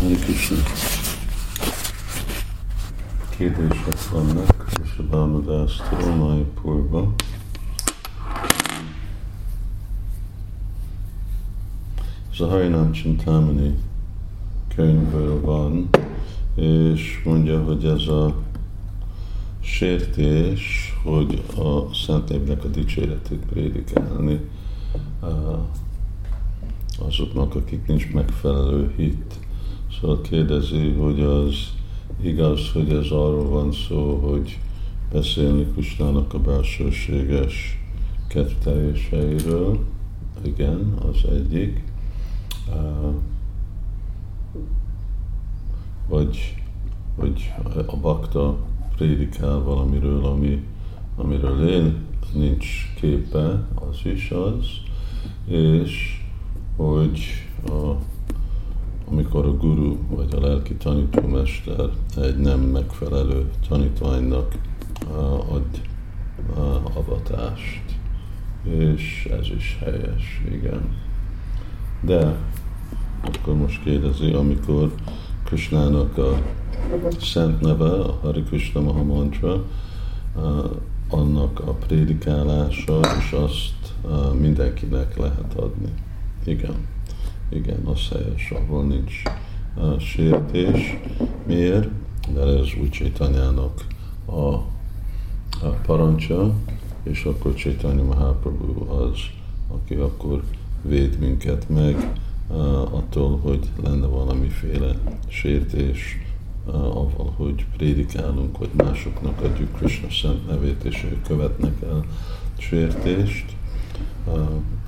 Hare Krishna. Kérdések vannak, és a Bámadásztól, Májpurba. Ez a Harinam Csintámani könyvből van, és mondja, hogy ez a sértés, hogy a Szent Évnek a dicséretét prédikálni azoknak, akik nincs megfelelő hit. Szóval kérdezi, hogy az igaz, hogy ez arról van szó, hogy beszélni Kusnának a belsőséges ketteléseiről. Igen, az egyik. Vagy, vagy a bakta prédikál valamiről, ami, amiről én nincs képe, az is az, és hogy a, amikor a guru vagy a lelki tanítómester egy nem megfelelő tanítványnak ad avatást, és ez is helyes, igen. De akkor most kérdezi, amikor Krishnának a szent neve, a Hari Krishna Maha Mantra, annak a prédikálása, és azt mindenkinek lehet adni. Igen, igen, helyes, ahol nincs uh, sértés. Miért? Mert ez úgy Csaitanyának a, a parancsa, és akkor Csaitanya Mahaprabhu az, aki akkor véd minket meg attól, hogy lenne valamiféle sértés, uh, avval, hogy prédikálunk, hogy másoknak adjuk Krishna szent nevét, és ők követnek el sértést.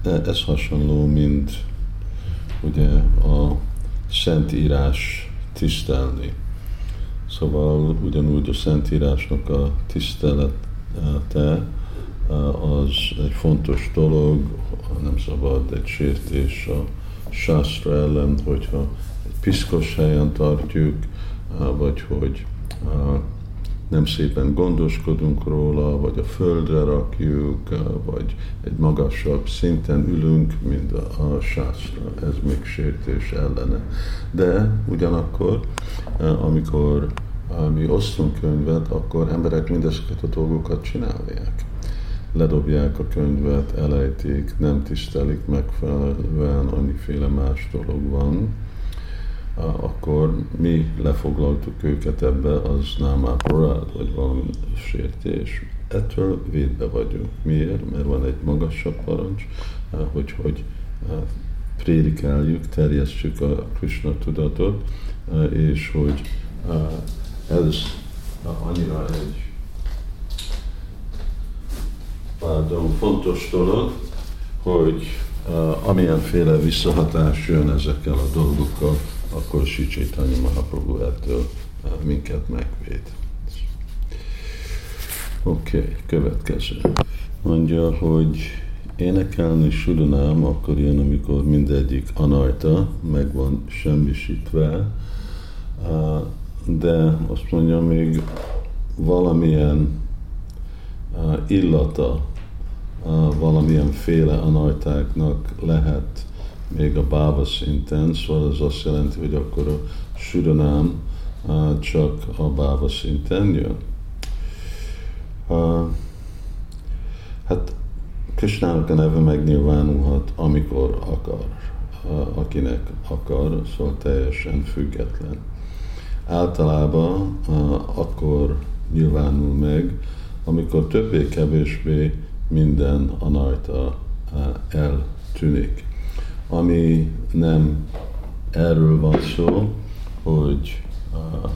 Ez hasonló, mint ugye a Szentírás tisztelni. Szóval ugyanúgy a Szentírásnak a tisztelete az egy fontos dolog, nem szabad egy sértés a sásztra ellen, hogyha egy piszkos helyen tartjuk, vagy hogy nem szépen gondoskodunk róla, vagy a földre rakjuk, vagy egy magasabb szinten ülünk, mint a, sászra. Ez még sértés ellene. De ugyanakkor, amikor mi osztunk könyvet, akkor emberek mindezeket a dolgokat csinálják. Ledobják a könyvet, elejtik, nem tisztelik megfelelően, annyiféle más dolog van akkor mi lefoglaltuk őket ebbe, az nem áporád, vagy valami sértés. Ettől védve vagyunk. Miért? Mert van egy magasabb parancs, hogy, hogy prédikáljuk, terjesztjük a Krishna tudatot, és hogy ez annyira egy pardon, fontos dolog, hogy amilyenféle visszahatás jön ezekkel a dolgokkal, akkor Sicsitanya Mahaprabhu ettől eh, minket megvéd. Oké, okay, következő. Mondja, hogy énekelni Sudanám akkor jön, amikor mindegyik anajta meg van semmisítve, eh, de azt mondja, még valamilyen eh, illata, valamilyen féle anajtáknak lehet még a bába szinten, szóval ez azt jelenti, hogy akkor a sudanám csak a bába szinten jön. Hát Krisnának a neve megnyilvánulhat, amikor akar, akinek akar, szóval teljesen független. Általában akkor nyilvánul meg, amikor többé-kevésbé minden anajta eltűnik ami nem erről van szó, hogy a,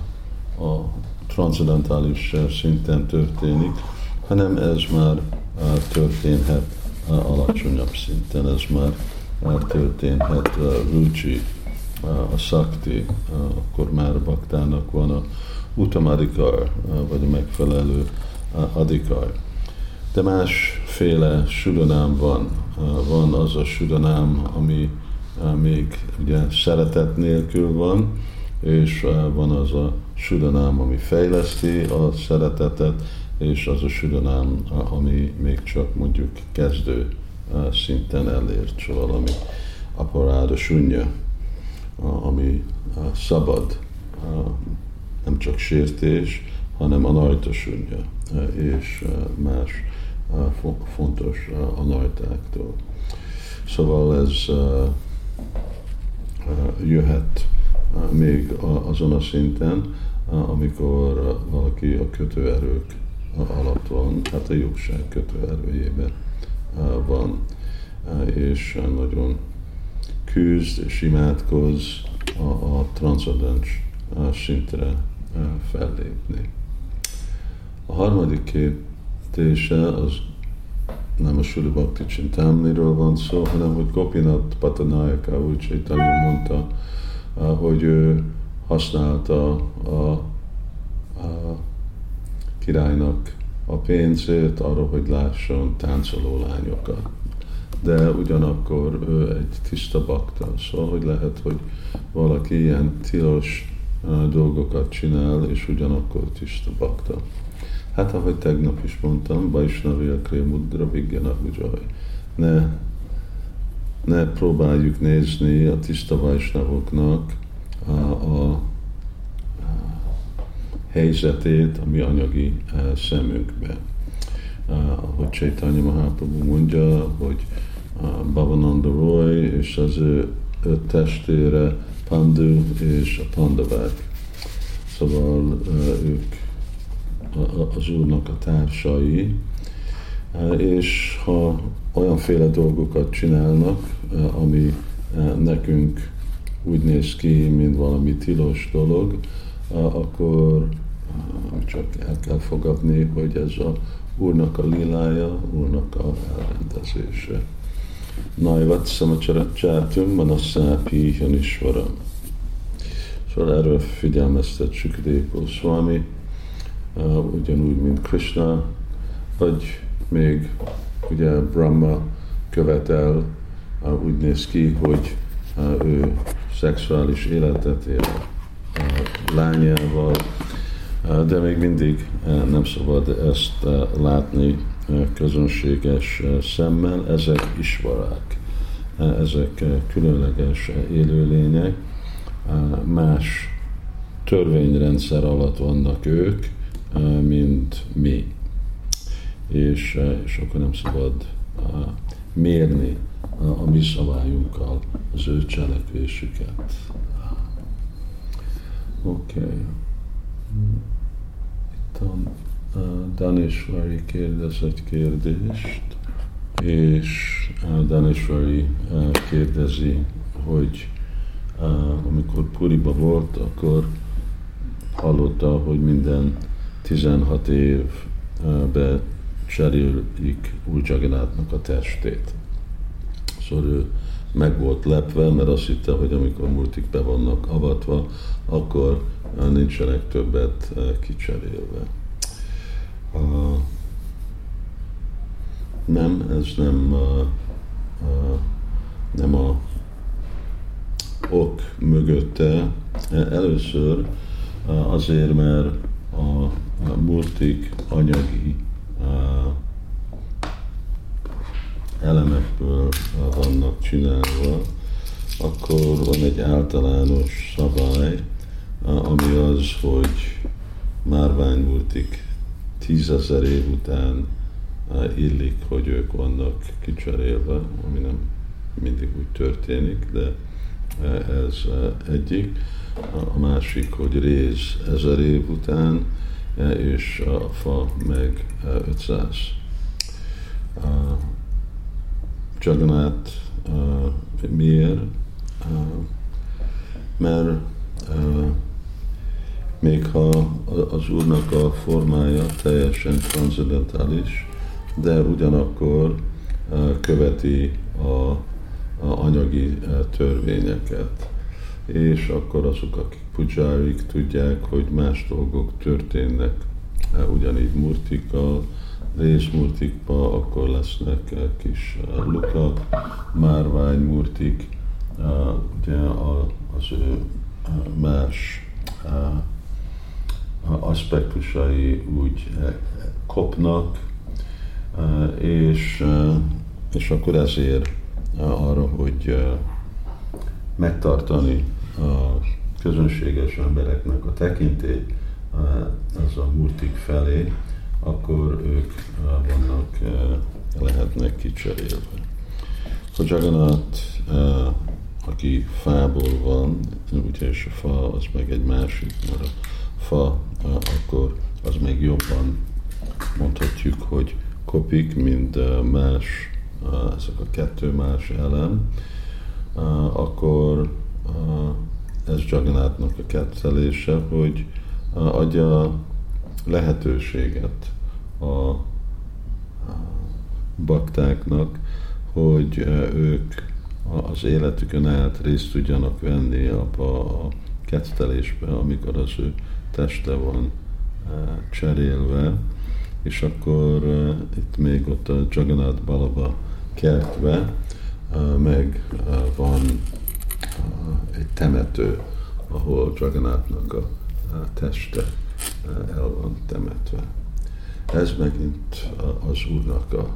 a transzendentális szinten történik, hanem ez már történhet alacsonyabb szinten, ez már történhet rucsi, a szakti, akkor már baktának van a utamadikar, vagy a megfelelő adikar. De másféle sudanám van. Van az a sudanám, ami még ugye szeretet nélkül van, és van az a sudanám, ami fejleszti a szeretetet, és az a sudanám, ami még csak mondjuk kezdő szinten elért, szóval ami aparáda sunya. ami szabad, nem csak sértés, hanem a najtasunja és más fontos anajtáktól. Szóval ez jöhet még azon a szinten, amikor valaki a kötőerők alatt van, hát a jóság kötőerőjében van, és nagyon küzd és imádkoz a, a transzcendens szintre fellépni. A harmadik kérdése az nem a Suli Bhakti Csintámniről van szó, hanem hogy Gopinath Patanayaka úgy Chaitanya mondta, hogy ő használta a, a királynak a pénzét arra, hogy lásson táncoló lányokat. De ugyanakkor ő egy tiszta bakta, szóval hogy lehet, hogy valaki ilyen tilos dolgokat csinál, és ugyanakkor tiszta bakta. Hát ahogy tegnap is mondtam, Vaisnavia Krémudra Vigyana Ujjaj. Ne, ne próbáljuk nézni a tiszta Vaisnavoknak a, a, a helyzetét a mi anyagi a szemünkbe. Ahogy Chaitanya Mahaprabhu mondja, hogy Bhavananda Roy és az ő öt testére Pandu és a Pandavák. Szóval ők az Úrnak a társai, és ha olyanféle dolgokat csinálnak, ami nekünk úgy néz ki, mint valami tilos dolog, akkor csak el kell fogadni, hogy ez a Úrnak a lilája, Úrnak a elrendezése. Naivat samacsaratjátum manasszápi janisvara. Szóval erről figyelmeztet Sukadév Swami, ugyanúgy, mint Krishna, vagy még ugye Brahma követel, úgy néz ki, hogy ő szexuális életet él uh, lányával, de még mindig nem szabad ezt látni uh, közönséges szemmel, ezek isvarák, ezek különleges élőlények, más törvényrendszer alatt vannak ők, mint mi. És, és akkor nem szabad mérni a mi szabályunkkal az ő cselekvésüket. Oké. Okay. Itt a Danesvari kérdez egy kérdést, és Danesvari kérdezi, hogy amikor Puriba volt, akkor hallotta, hogy minden 16 évbe cserélik új Jagannathnak a testét. Szóval ő meg volt lepve, mert azt hitte, hogy amikor multik be vannak avatva, akkor nincsenek többet kicserélve. Uh, nem, ez nem, nem a ok mögötte. Először uh, azért, mert a, a anyagi elemekből vannak csinálva, akkor van egy általános szabály, ami az, hogy márványmultik tízezer év után illik, hogy ők vannak kicserélve, ami nem mindig úgy történik, de ez egyik a másik, hogy réz ezer év után, e, és a fa meg 500. E, Jagannath miért? Mert még ha az Úrnak a formája teljesen transzendentális, de ugyanakkor követi a, a anyagi törvényeket és akkor azok, akik pujárik, tudják, hogy más dolgok történnek. E, ugyanígy murtikkal, részmurtikba, akkor lesznek e, kis e, lukak, márványmurtik, ugye az ő más aspektusai úgy kopnak, és, és akkor ezért arra, hogy megtartani közönséges embereknek a tekintély az a murtik felé, akkor ők vannak, lehetnek kicserélve. A Jagannath, aki fából van, ugye és a fa az meg egy másik, mert a fa akkor az még jobban mondhatjuk, hogy kopik, mint más, ezek a kettő más elem, akkor ez Jagannathnak a kettelése, hogy adja lehetőséget a baktáknak, hogy ők az életükön át részt tudjanak venni abba a kettelésbe, amikor az ő teste van cserélve, és akkor itt még ott a Jagannath Balaba kertbe meg van temető, ahol Jagannathnak a teste el van temetve. Ez megint az Úrnak a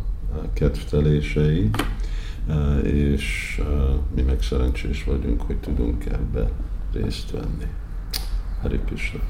kedvtelései, és mi meg szerencsés vagyunk, hogy tudunk ebbe részt venni. Hari Krishna.